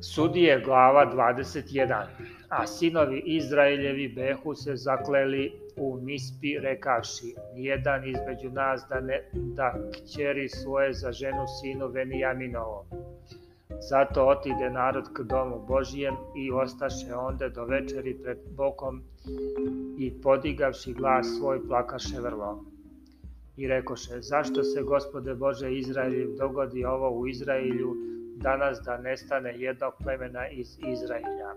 Sudije glava 21 A sinovi Izraeljevi behu se zakleli u mispi rekaši, jedan između nas da ne da kćeri svoje za ženu sinu Venijaminovom. Zato otide narod k domu Božijem i ostaše onda do večeri pred bokom i podigavši glas svoj plakaše vrlom. I rekoše, zašto se gospode Bože Izraelju dogodi ovo u Izraelju, danas da nestane jednog plemena iz Izrailja.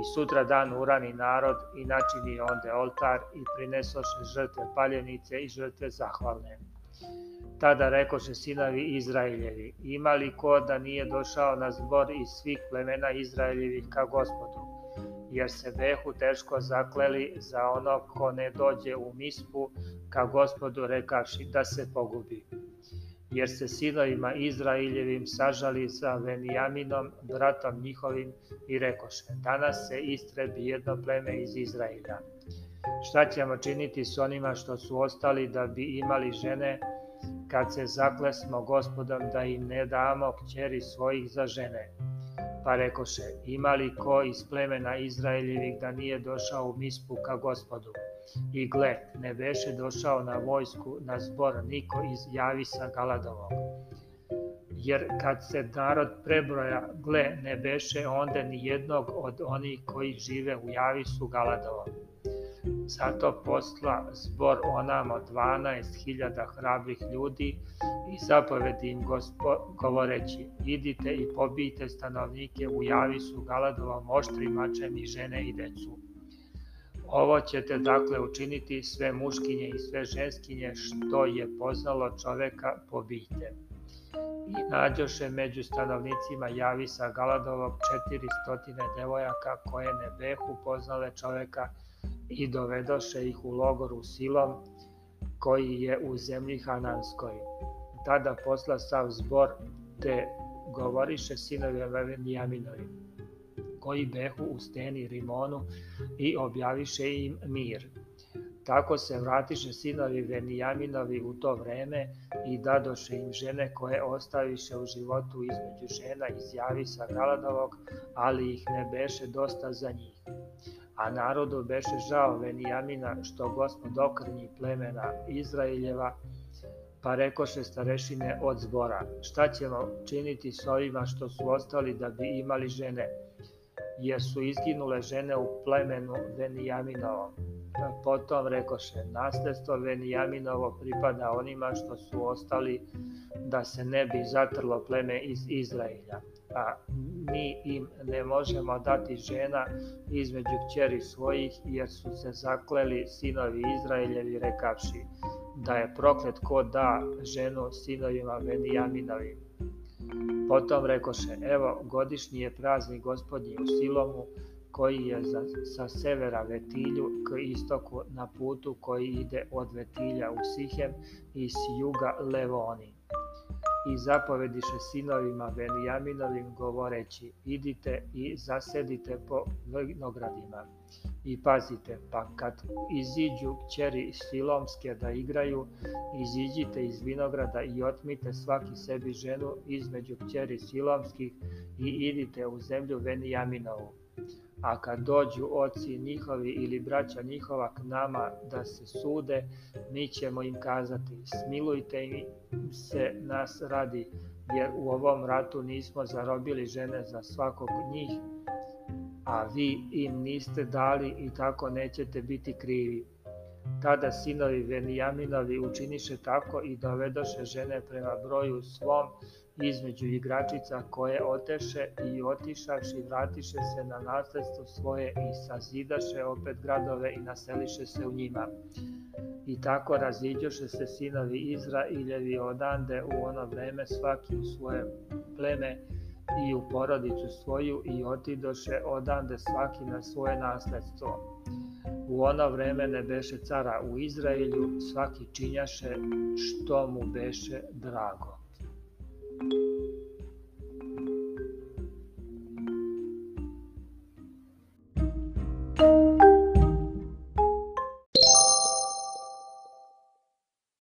I sutra dan urani narod i načini onde oltar i prinesoše žrtve paljenice i žrtve zahvalne. Tada rekoše sinovi Izraeljevi, ima li ko da nije došao na zbor iz svih plemena Izraeljevih ka gospodu? jer se behu teško zakleli za onog ko ne dođe u mispu ka gospodu rekavši da se pogubi jer se sinovima Izrailjevim sažali sa Venijaminom, bratom njihovim, i rekoše, danas se istrebi jedno pleme iz Izraila. Šta ćemo činiti s onima što su ostali da bi imali žene, kad se zaklesmo gospodom da im ne damo kćeri svojih za žene? Pa rekoše, imali ko iz plemena Izraeljevih da nije došao u mispu ka gospodu? I gle, ne beše došao na vojsku na zbor niko iz Javisa Galadovog. Jer kad se narod prebroja, gle, ne beše onda ni jednog od onih koji žive u Javisu Galadovom. Zato posla zbor onamo 12.000 hrabrih ljudi i zapovedi im gospo, govoreći idite i pobijte stanovnike u Javisu Galadovom oštrim mačem i žene i decu Ovo ćete dakle učiniti sve muškinje i sve ženskinje što je poznalo čoveka pobijte. I nađoše među stanovnicima Javisa Galadovog 400 devojaka koje ne behu poznale čoveka i dovedoše ih u logoru silom koji je u zemlji Hananskoj. Tada posla sav zbor te govoriše sinovi Veniaminovi koji behu u steni Rimonu i objaviše im mir. Tako se vratiše sinovi Venijaminovi u to vreme i dadoše im žene koje ostaviše u životu između žena iz Javisa Galadovog, ali ih ne beše dosta za njih. A narodu beše žao Venijamina što gospod okrnji plemena Izraeljeva, pa rekoše starešine od zbora, šta ćemo činiti s ovima što su ostali da bi imali žene? jer su izginule žene u plemenu Venijaminovom. Potom rekoše, nasledstvo Venijaminovo pripada onima što su ostali da se ne bi zatrlo pleme iz Izraelja. A mi im ne možemo dati žena između kćeri svojih, jer su se zakleli sinovi Izraeljevi rekavši da je proklet ko da ženu sinovima Venijaminovim. Potom rekoše, evo godišnji je praznik gospodnji u Silomu, koji je za, sa severa Vetilju k istoku na putu koji ide od Vetilja u Sihem i s juga Levoni. I zapovediše sinovima Benjaminovim govoreći, idite i zasedite po vinogradima I pazite, pa kad iziđu kćeri silomske da igraju, iziđite iz vinograda i otmite svaki sebi ženu između kćeri silomskih i idite u zemlju Venijaminovu. A kad dođu oci njihovi ili braća njihova k nama da se sude, mi ćemo im kazati, smilujte im se nas radi, jer u ovom ratu nismo zarobili žene za svakog njih, a vi im niste dali i tako nećete biti krivi. Tada sinovi Venijaminovi učiniše tako i dovedoše žene prema broju svom između igračica koje oteše i i vratiše se na nasledstvo svoje i sazidaše opet gradove i naseliše se u njima. I tako raziđoše se sinovi Izrailjevi odande u ono vreme svaki u svoje pleme i u porodicu svoju i otidoše odande svaki na svoje nasledstvo. U ono vreme ne beše cara u Izraelju, svaki činjaše što mu beše drago.